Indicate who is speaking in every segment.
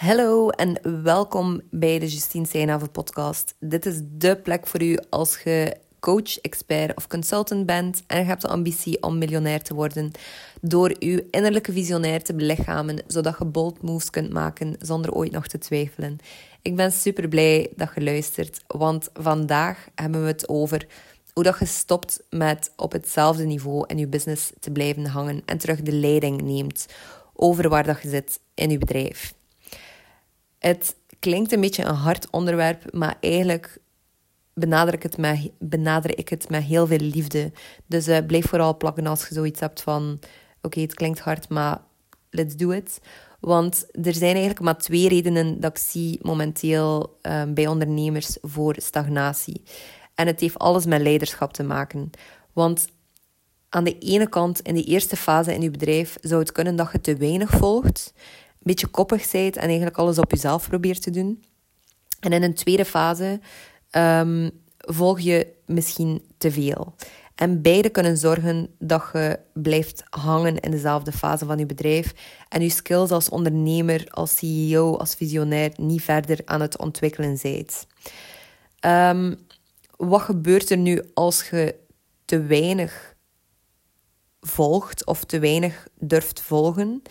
Speaker 1: Hallo en welkom bij de Justine Seinhaven podcast. Dit is de plek voor u als je coach, expert of consultant bent en je hebt de ambitie om miljonair te worden door uw innerlijke visionair te belichamen, zodat je bold moves kunt maken zonder ooit nog te twijfelen. Ik ben super blij dat je luistert, want vandaag hebben we het over hoe dat je stopt met op hetzelfde niveau in je business te blijven hangen en terug de leiding neemt over waar dat je zit in je bedrijf. Het klinkt een beetje een hard onderwerp, maar eigenlijk benader ik het met, benader ik het met heel veel liefde. Dus uh, blijf vooral plakken als je zoiets hebt van... Oké, het klinkt hard, maar let's do it. Want er zijn eigenlijk maar twee redenen dat ik zie momenteel um, bij ondernemers voor stagnatie. En het heeft alles met leiderschap te maken. Want aan de ene kant, in de eerste fase in je bedrijf, zou het kunnen dat je te weinig volgt beetje koppig bent en eigenlijk alles op jezelf probeert te doen. En in een tweede fase um, volg je misschien te veel. En beide kunnen zorgen dat je blijft hangen in dezelfde fase van je bedrijf en je skills als ondernemer, als CEO, als visionair niet verder aan het ontwikkelen bent. Um, wat gebeurt er nu als je te weinig volgt of te weinig durft volgen?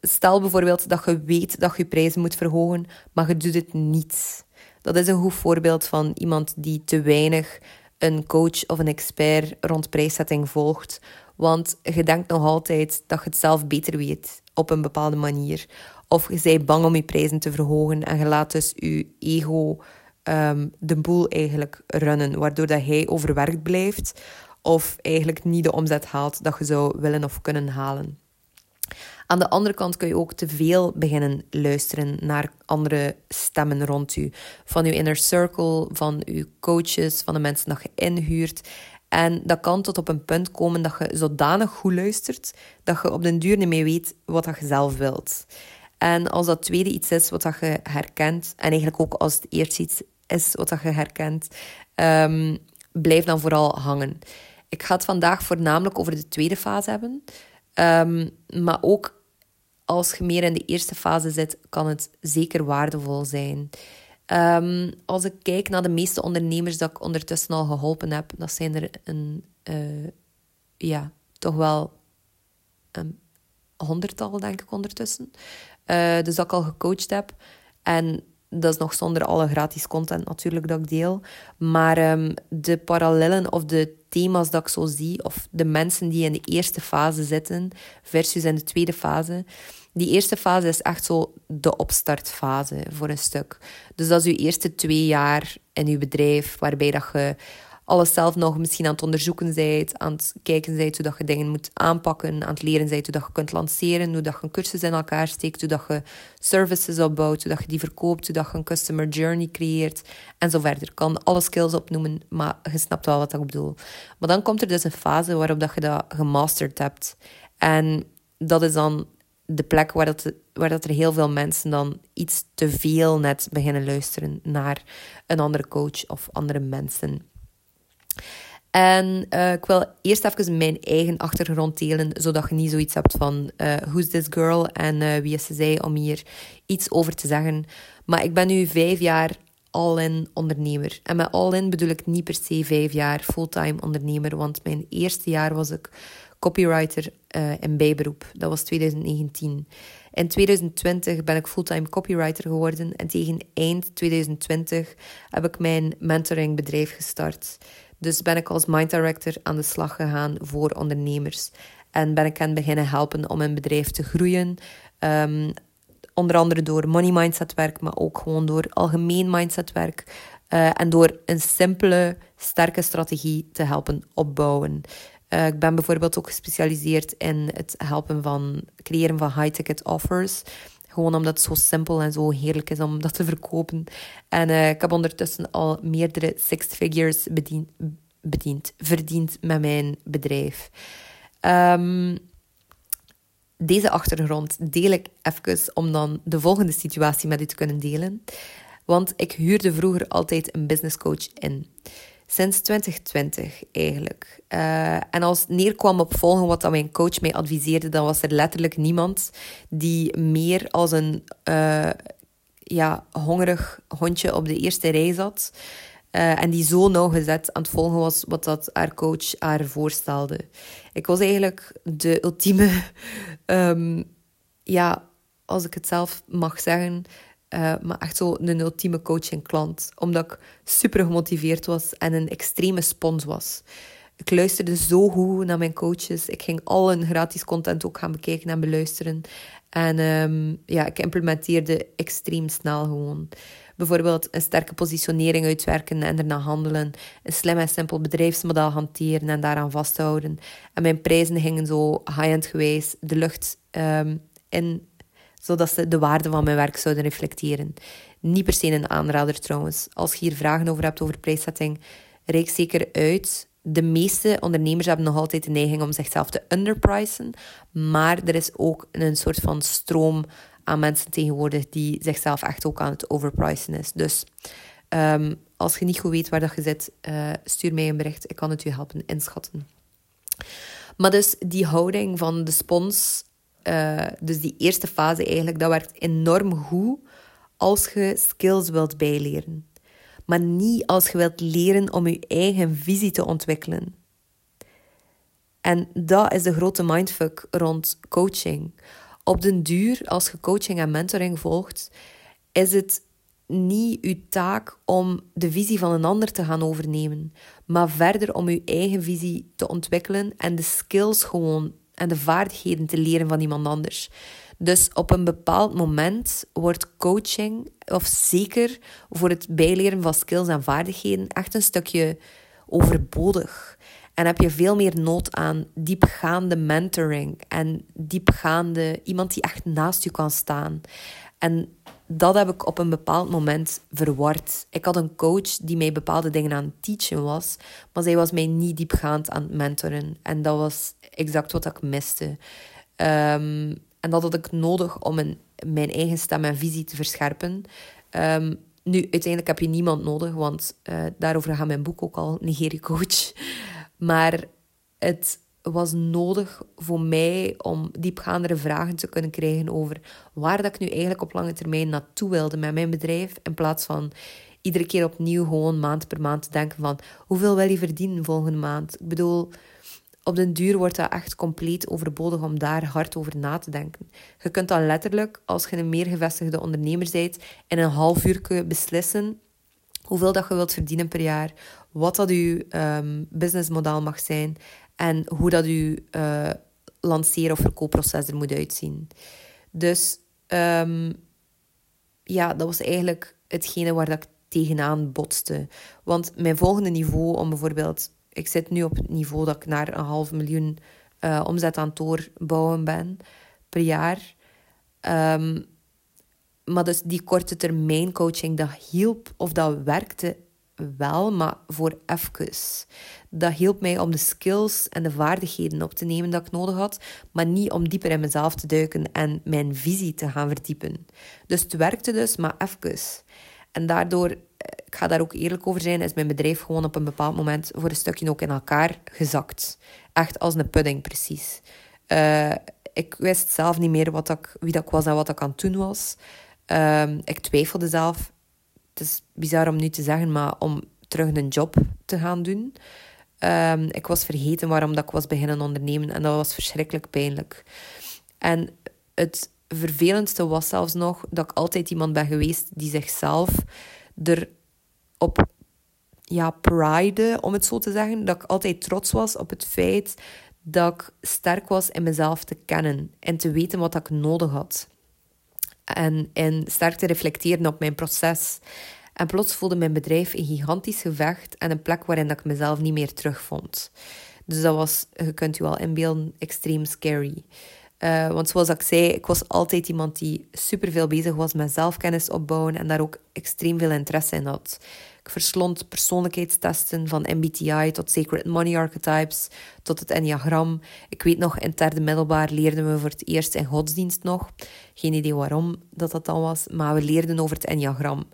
Speaker 1: Stel bijvoorbeeld dat je weet dat je prijzen moet verhogen, maar je doet het niet. Dat is een goed voorbeeld van iemand die te weinig een coach of een expert rond prijszetting volgt. Want je denkt nog altijd dat je het zelf beter weet op een bepaalde manier. Of je bent bang om je prijzen te verhogen en je laat dus je ego um, de boel eigenlijk runnen, waardoor dat hij overwerkt blijft of eigenlijk niet de omzet haalt dat je zou willen of kunnen halen. Aan de andere kant kun je ook te veel beginnen luisteren naar andere stemmen rond u. Van uw inner circle, van uw coaches, van de mensen dat je inhuurt. En dat kan tot op een punt komen dat je zodanig goed luistert dat je op den duur niet meer weet wat je zelf wilt. En als dat tweede iets is wat je herkent, en eigenlijk ook als het eerste iets is wat je herkent, um, blijf dan vooral hangen. Ik ga het vandaag voornamelijk over de tweede fase hebben. Um, maar ook als je meer in de eerste fase zit, kan het zeker waardevol zijn. Um, als ik kijk naar de meeste ondernemers dat ik ondertussen al geholpen heb, dat zijn er een, uh, ja, toch wel een honderdtal, denk ik, ondertussen. Uh, dus dat ik al gecoacht heb. En dat is nog zonder alle gratis content natuurlijk dat ik deel. Maar um, de parallellen of de thema's dat ik zo zie, of de mensen die in de eerste fase zitten versus in de tweede fase. Die eerste fase is echt zo de opstartfase voor een stuk. Dus dat is je eerste twee jaar in je bedrijf, waarbij dat je alles zelf nog misschien aan het onderzoeken bent, aan het kijken bent hoe je dingen moet aanpakken, aan het leren bent hoe je kunt lanceren, hoe dat je een cursus in elkaar steekt, hoe dat je services opbouwt, hoe dat je die verkoopt, hoe dat je een customer journey creëert en zo verder. Ik kan alle skills opnoemen, maar je snapt wel wat ik bedoel. Maar dan komt er dus een fase waarop dat je dat gemasterd hebt. En dat is dan de plek waar, dat, waar dat er heel veel mensen dan iets te veel net beginnen luisteren naar een andere coach of andere mensen. En uh, ik wil eerst even mijn eigen achtergrond delen, zodat je niet zoiets hebt van uh, who's this girl en uh, wie is zij om hier iets over te zeggen. Maar ik ben nu vijf jaar all-in ondernemer. En met all-in bedoel ik niet per se vijf jaar fulltime ondernemer, want mijn eerste jaar was ik copywriter in bijberoep. Dat was 2019. In 2020 ben ik fulltime copywriter geworden en tegen eind 2020 heb ik mijn mentoringbedrijf gestart. Dus ben ik als mind director aan de slag gegaan voor ondernemers. En ben ik hen beginnen helpen om een bedrijf te groeien. Um, onder andere door money mindset werk, maar ook gewoon door algemeen mindset werk. Uh, en door een simpele, sterke strategie te helpen opbouwen. Uh, ik ben bijvoorbeeld ook gespecialiseerd in het helpen van creëren van high-ticket offers. Gewoon omdat het zo simpel en zo heerlijk is om dat te verkopen. En uh, ik heb ondertussen al meerdere six figures bediend, verdiend met mijn bedrijf. Um, deze achtergrond deel ik even om dan de volgende situatie met u te kunnen delen. Want ik huurde vroeger altijd een business coach in. Sinds 2020 eigenlijk. Uh, en als neerkwam op volgen wat dat mijn coach mij adviseerde, dan was er letterlijk niemand die meer als een uh, ja, hongerig hondje op de eerste rij zat. Uh, en die zo nauwgezet aan het volgen was wat dat haar coach haar voorstelde. Ik was eigenlijk de ultieme, um, ja, als ik het zelf mag zeggen, uh, maar echt zo een ultieme coach en klant. Omdat ik super gemotiveerd was en een extreme spons was. Ik luisterde zo goed naar mijn coaches. Ik ging al hun gratis content ook gaan bekijken en beluisteren. En um, ja, ik implementeerde extreem snel gewoon. Bijvoorbeeld een sterke positionering uitwerken en daarna handelen. Een slim en simpel bedrijfsmodel hanteren en daaraan vasthouden. En mijn prijzen gingen zo high-end gewijs de lucht um, in zodat ze de waarde van mijn werk zouden reflecteren. Niet per se een aanrader trouwens. Als je hier vragen over hebt over prijszetting, reik zeker uit. De meeste ondernemers hebben nog altijd de neiging om zichzelf te underpricen, maar er is ook een soort van stroom aan mensen tegenwoordig die zichzelf echt ook aan het overpricen is. Dus um, als je niet goed weet waar dat je zit, uh, stuur mij een bericht. Ik kan het u helpen inschatten. Maar dus die houding van de spons uh, dus die eerste fase eigenlijk, dat werkt enorm goed als je skills wilt bijleren. Maar niet als je wilt leren om je eigen visie te ontwikkelen. En dat is de grote mindfuck rond coaching. Op den duur, als je coaching en mentoring volgt, is het niet uw taak om de visie van een ander te gaan overnemen, maar verder om uw eigen visie te ontwikkelen en de skills gewoon en de vaardigheden te leren van iemand anders. Dus op een bepaald moment wordt coaching, of zeker voor het bijleren van skills en vaardigheden, echt een stukje overbodig. En heb je veel meer nood aan diepgaande mentoring en diepgaande iemand die echt naast je kan staan. En dat heb ik op een bepaald moment verward. Ik had een coach die mij bepaalde dingen aan het teachen was, maar zij was mij niet diepgaand aan het mentoren. En dat was exact wat ik miste. Um, en dat had ik nodig om een, mijn eigen stem en visie te verscherpen. Um, nu, uiteindelijk heb je niemand nodig, want uh, daarover gaat mijn boek ook al, Nigeria Coach. Maar het was nodig voor mij om diepgaandere vragen te kunnen krijgen over waar dat ik nu eigenlijk op lange termijn naartoe wilde met mijn bedrijf. In plaats van iedere keer opnieuw gewoon maand per maand te denken van hoeveel wil je verdienen volgende maand. Ik bedoel, op den duur wordt dat echt compleet overbodig om daar hard over na te denken. Je kunt dan letterlijk, als je een meer gevestigde ondernemer bent, in een half uur beslissen hoeveel dat je wilt verdienen per jaar, wat dat je um, businessmodel mag zijn en hoe dat je uh, lanceer- of verkoopproces er moet uitzien. Dus um, ja, dat was eigenlijk hetgene waar dat ik tegenaan botste. Want mijn volgende niveau om bijvoorbeeld... Ik zit nu op het niveau dat ik naar een half miljoen uh, omzet aan het doorbouwen ben per jaar. Um, maar dus die korte termijn coaching, dat hielp of dat werkte wel, maar voor even. Dat hielp mij om de skills en de vaardigheden op te nemen dat ik nodig had, maar niet om dieper in mezelf te duiken en mijn visie te gaan verdiepen. Dus het werkte dus, maar even. En daardoor, ik ga daar ook eerlijk over zijn, is mijn bedrijf gewoon op een bepaald moment voor een stukje ook in elkaar gezakt. Echt als een pudding, precies. Uh, ik wist zelf niet meer wat ik, wie dat ik was en wat ik aan het doen was. Um, ik twijfelde zelf het is bizar om nu te zeggen, maar om terug een job te gaan doen. Um, ik was vergeten waarom dat ik was beginnen ondernemen en dat was verschrikkelijk pijnlijk. En het vervelendste was zelfs nog dat ik altijd iemand ben geweest die zichzelf er op ja, pride, om het zo te zeggen. Dat ik altijd trots was op het feit dat ik sterk was in mezelf te kennen en te weten wat ik nodig had en, en sterk te reflecteren op mijn proces. En plots voelde mijn bedrijf een gigantisch gevecht en een plek waarin ik mezelf niet meer terugvond. Dus dat was, je kunt je wel inbeelden, extreem scary. Uh, want zoals ik zei, ik was altijd iemand die superveel bezig was met zelfkennis opbouwen en daar ook extreem veel interesse in had. Ik verslond persoonlijkheidstesten van MBTI tot Sacred Money Archetypes tot het Enneagram. Ik weet nog, in derde middelbaar leerden we voor het eerst in godsdienst nog. Geen idee waarom dat dat dan was, maar we leerden over het Enneagram.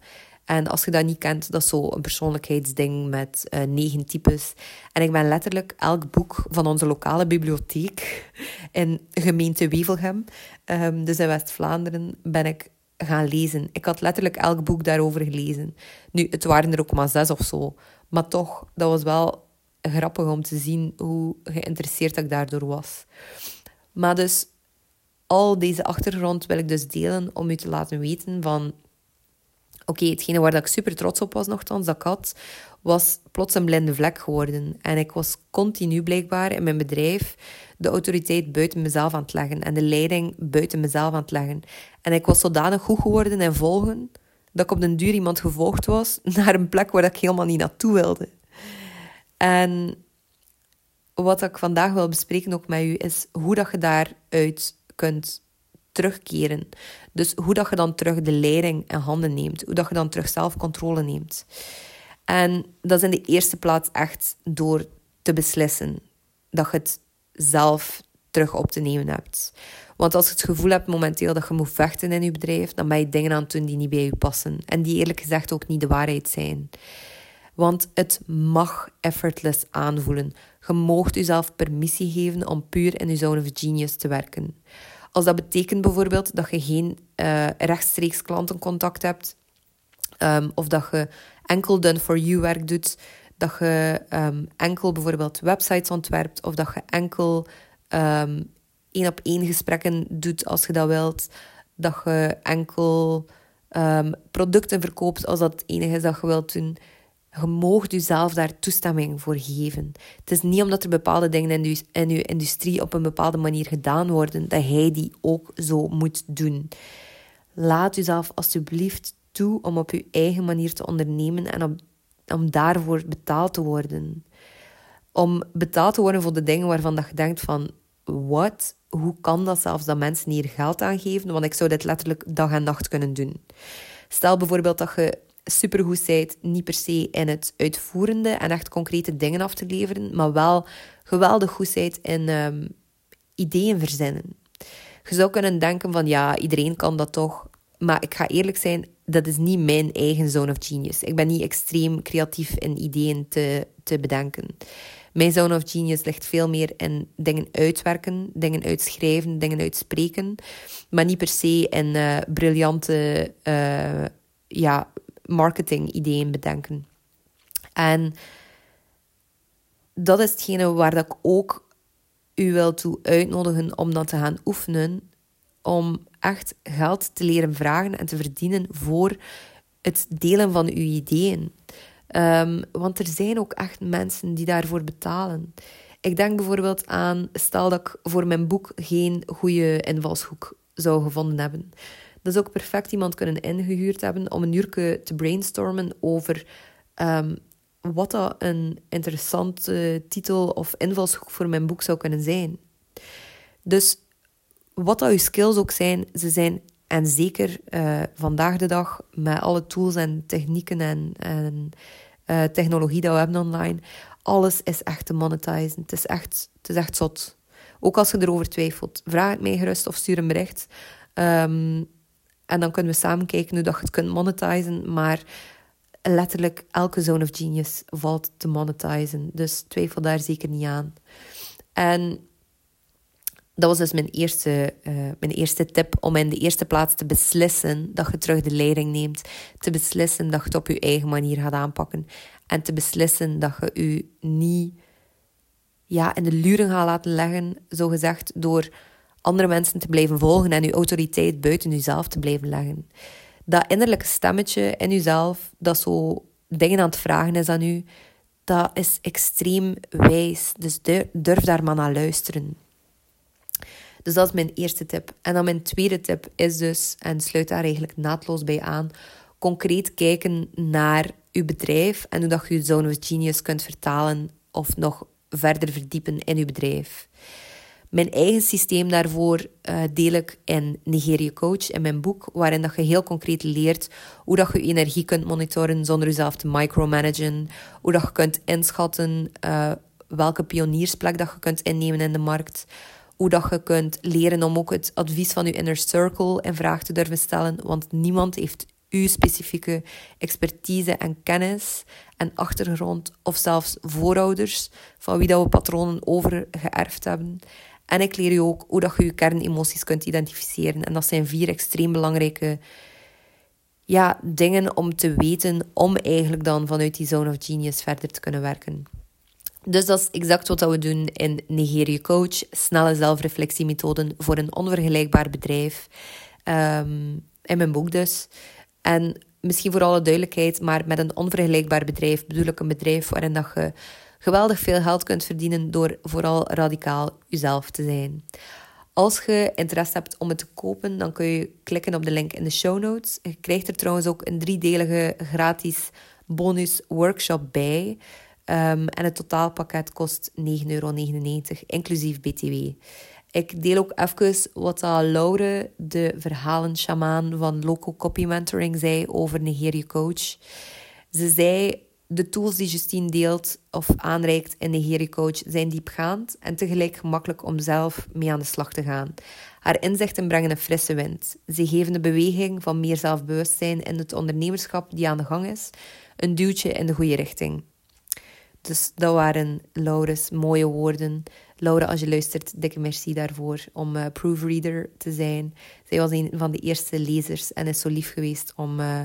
Speaker 1: En als je dat niet kent, dat is zo een persoonlijkheidsding met uh, negen types. En ik ben letterlijk elk boek van onze lokale bibliotheek in gemeente Wevelgem, um, dus in West-Vlaanderen, ben ik gaan lezen. Ik had letterlijk elk boek daarover gelezen. Nu, het waren er ook maar zes of zo. Maar toch, dat was wel grappig om te zien hoe geïnteresseerd ik daardoor was. Maar dus, al deze achtergrond wil ik dus delen om u te laten weten van... Oké, hetgene waar ik super trots op was nogthans, dat ik had, was plots een blinde vlek geworden. En ik was continu blijkbaar in mijn bedrijf de autoriteit buiten mezelf aan het leggen en de leiding buiten mezelf aan het leggen. En ik was zodanig goed geworden in volgen, dat ik op den duur iemand gevolgd was naar een plek waar ik helemaal niet naartoe wilde. En wat ik vandaag wil bespreken ook met u, is hoe dat je daaruit kunt terugkeren. Dus hoe dat je dan terug de leiding in handen neemt. Hoe dat je dan terug zelfcontrole neemt. En dat is in de eerste plaats echt door te beslissen dat je het zelf terug op te nemen hebt. Want als je het gevoel hebt momenteel dat je moet vechten in je bedrijf, dan ben je dingen aan het doen die niet bij je passen. En die eerlijk gezegd ook niet de waarheid zijn. Want het mag effortless aanvoelen. Je moogt jezelf permissie geven om puur in je zone of genius te werken. Als dat betekent bijvoorbeeld dat je geen uh, rechtstreeks klantencontact hebt, um, of dat je enkel done-for-you werk doet, dat je um, enkel bijvoorbeeld websites ontwerpt, of dat je enkel um, één op één gesprekken doet als je dat wilt, dat je enkel producten verkoopt als dat het enige is dat je wilt doen je moogt jezelf daar toestemming voor geven. Het is niet omdat er bepaalde dingen in je, in industrie op een bepaalde manier gedaan worden, dat hij die ook zo moet doen. Laat jezelf alsjeblieft toe om op je eigen manier te ondernemen en om, om daarvoor betaald te worden. Om betaald te worden voor de dingen waarvan dat je denkt van... Wat? Hoe kan dat zelfs dat mensen hier geld aan geven? Want ik zou dit letterlijk dag en nacht kunnen doen. Stel bijvoorbeeld dat je supergoed zijt, niet per se in het uitvoerende en echt concrete dingen af te leveren, maar wel geweldig goed zijt in um, ideeën verzinnen. Je zou kunnen denken van ja, iedereen kan dat toch. Maar ik ga eerlijk zijn, dat is niet mijn eigen zone of genius. Ik ben niet extreem creatief in ideeën te, te bedenken. Mijn zone of genius ligt veel meer in dingen uitwerken, dingen uitschrijven, dingen uitspreken. Maar niet per se in uh, briljante uh, ja, marketing-ideeën bedenken. En dat is hetgene waar dat ik ook u wil toe uitnodigen om dat te gaan oefenen. Om echt geld te leren vragen en te verdienen voor het delen van uw ideeën. Um, want er zijn ook echt mensen die daarvoor betalen. Ik denk bijvoorbeeld aan, stel dat ik voor mijn boek geen goede invalshoek zou gevonden hebben. Dat is ook perfect iemand kunnen ingehuurd hebben om een uur te brainstormen over um, wat dat een interessante titel of invalshoek voor mijn boek zou kunnen zijn. Dus wat dat je skills ook zijn, ze zijn en zeker uh, vandaag de dag met alle tools en technieken en, uh, technologie dat we hebben online, alles is echt te monetizen. Het is echt, het is echt zot. Ook als je erover twijfelt, vraag het mij gerust of stuur een bericht. Um, en dan kunnen we samen kijken hoe dat je het kunt monetizen. Maar letterlijk elke zone of genius valt te monetizen. Dus twijfel daar zeker niet aan. En dat was dus mijn eerste, uh, mijn eerste tip om in de eerste plaats te beslissen dat je terug de leiding neemt. Te beslissen dat je het op je eigen manier gaat aanpakken. En te beslissen dat je je niet ja, in de luren gaat laten leggen, zo gezegd, door andere mensen te blijven volgen en je autoriteit buiten jezelf te blijven leggen. Dat innerlijke stemmetje in jezelf, dat zo dingen aan het vragen is aan u, dat is extreem wijs. Dus durf daar maar naar luisteren. Dus dat is mijn eerste tip. En dan mijn tweede tip is dus, en sluit daar eigenlijk naadloos bij aan, concreet kijken naar uw bedrijf en hoe dat je je zone of genius kunt vertalen of nog verder verdiepen in uw bedrijf. Mijn eigen systeem daarvoor uh, deel ik in Nigeria Coach, in mijn boek, waarin dat je heel concreet leert hoe dat je energie kunt monitoren zonder jezelf te micromanagen, hoe dat je kunt inschatten uh, welke pioniersplek dat je kunt innemen in de markt, hoe dat je kunt leren om ook het advies van je inner circle in vraag te durven stellen, want niemand heeft uw specifieke expertise en kennis en achtergrond, of zelfs voorouders van wie dat we patronen overgeërfd hebben. En ik leer je ook hoe dat je je kernemoties kunt identificeren. En dat zijn vier extreem belangrijke ja, dingen om te weten om eigenlijk dan vanuit die zone of genius verder te kunnen werken. Dus dat is exact wat we doen in Nigeria Coach. Snelle zelfreflectiemethoden voor een onvergelijkbaar bedrijf. Um, in mijn boek dus. En misschien voor alle duidelijkheid, maar met een onvergelijkbaar bedrijf bedoel ik een bedrijf waarin dat je geweldig veel geld kunt verdienen door vooral radicaal jezelf te zijn. Als je interesse hebt om het te kopen, dan kun je klikken op de link in de show notes. Je krijgt er trouwens ook een driedelige gratis bonus workshop bij. Um, en het totaalpakket kost 9,99 euro, inclusief BTW. Ik deel ook even wat Laure, de verhalen-shamaan van Local Copy Mentoring, zei over Nigeria Coach. Ze zei, de tools die Justine deelt of aanreikt in Nigeria Coach zijn diepgaand en tegelijk gemakkelijk om zelf mee aan de slag te gaan. Haar inzichten brengen een frisse wind. Ze geven de beweging van meer zelfbewustzijn in het ondernemerschap die aan de gang is, een duwtje in de goede richting. Dus dat waren Laura's mooie woorden. Laura, als je luistert, dikke merci daarvoor om uh, proofreader te zijn. Zij was een van de eerste lezers en is zo lief geweest om uh,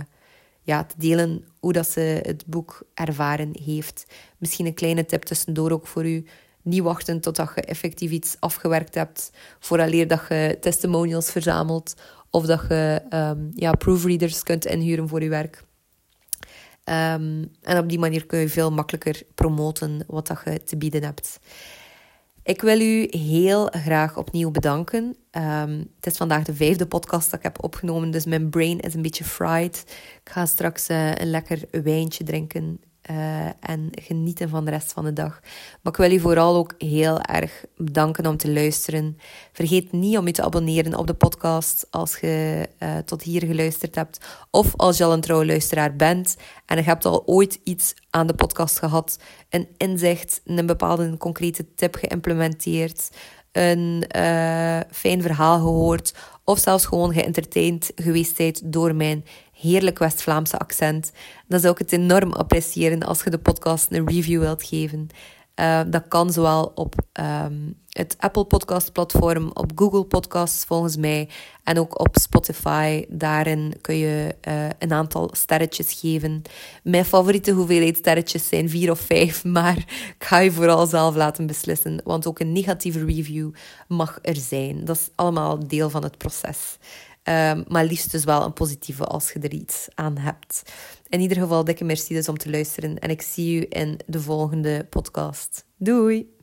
Speaker 1: ja, te delen hoe dat ze het boek ervaren heeft. Misschien een kleine tip tussendoor ook voor u. Niet wachten totdat je effectief iets afgewerkt hebt, vooraleer dat je testimonials verzamelt of dat je um, ja, proofreaders kunt inhuren voor je werk. Um, en op die manier kun je veel makkelijker promoten wat dat je te bieden hebt. Ik wil u heel graag opnieuw bedanken. Um, het is vandaag de vijfde podcast dat ik heb opgenomen, dus mijn brain is een beetje fried. Ik ga straks uh, een lekker wijntje drinken uh, en genieten van de rest van de dag. Maar ik wil u vooral ook heel erg bedanken om te luisteren. Vergeet niet om je te abonneren op de podcast als je uh, tot hier geluisterd hebt. Of als je al een trouwe luisteraar bent en je hebt al ooit iets aan de podcast gehad. Een inzicht, een bepaalde concrete tip geïmplementeerd. Een uh, fijn verhaal gehoord. Of zelfs gewoon geëntertained geweest door mijn heerlijk West-Vlaamse accent, dan zou ik het enorm appreciëren als je de podcast een review wilt geven. Uh, dat kan zowel op um, het Apple Podcast platform, op Google Podcasts volgens mij en ook op Spotify. Daarin kun je uh, een aantal sterretjes geven. Mijn favoriete hoeveelheid sterretjes zijn vier of vijf, maar ik ga je vooral zelf laten beslissen, want ook een negatieve review mag er zijn. Dat is allemaal deel van het proces. Um, maar liefst dus wel een positieve als je er iets aan hebt. In ieder geval, dikke merci dus om te luisteren. En ik zie u in de volgende podcast. Doei!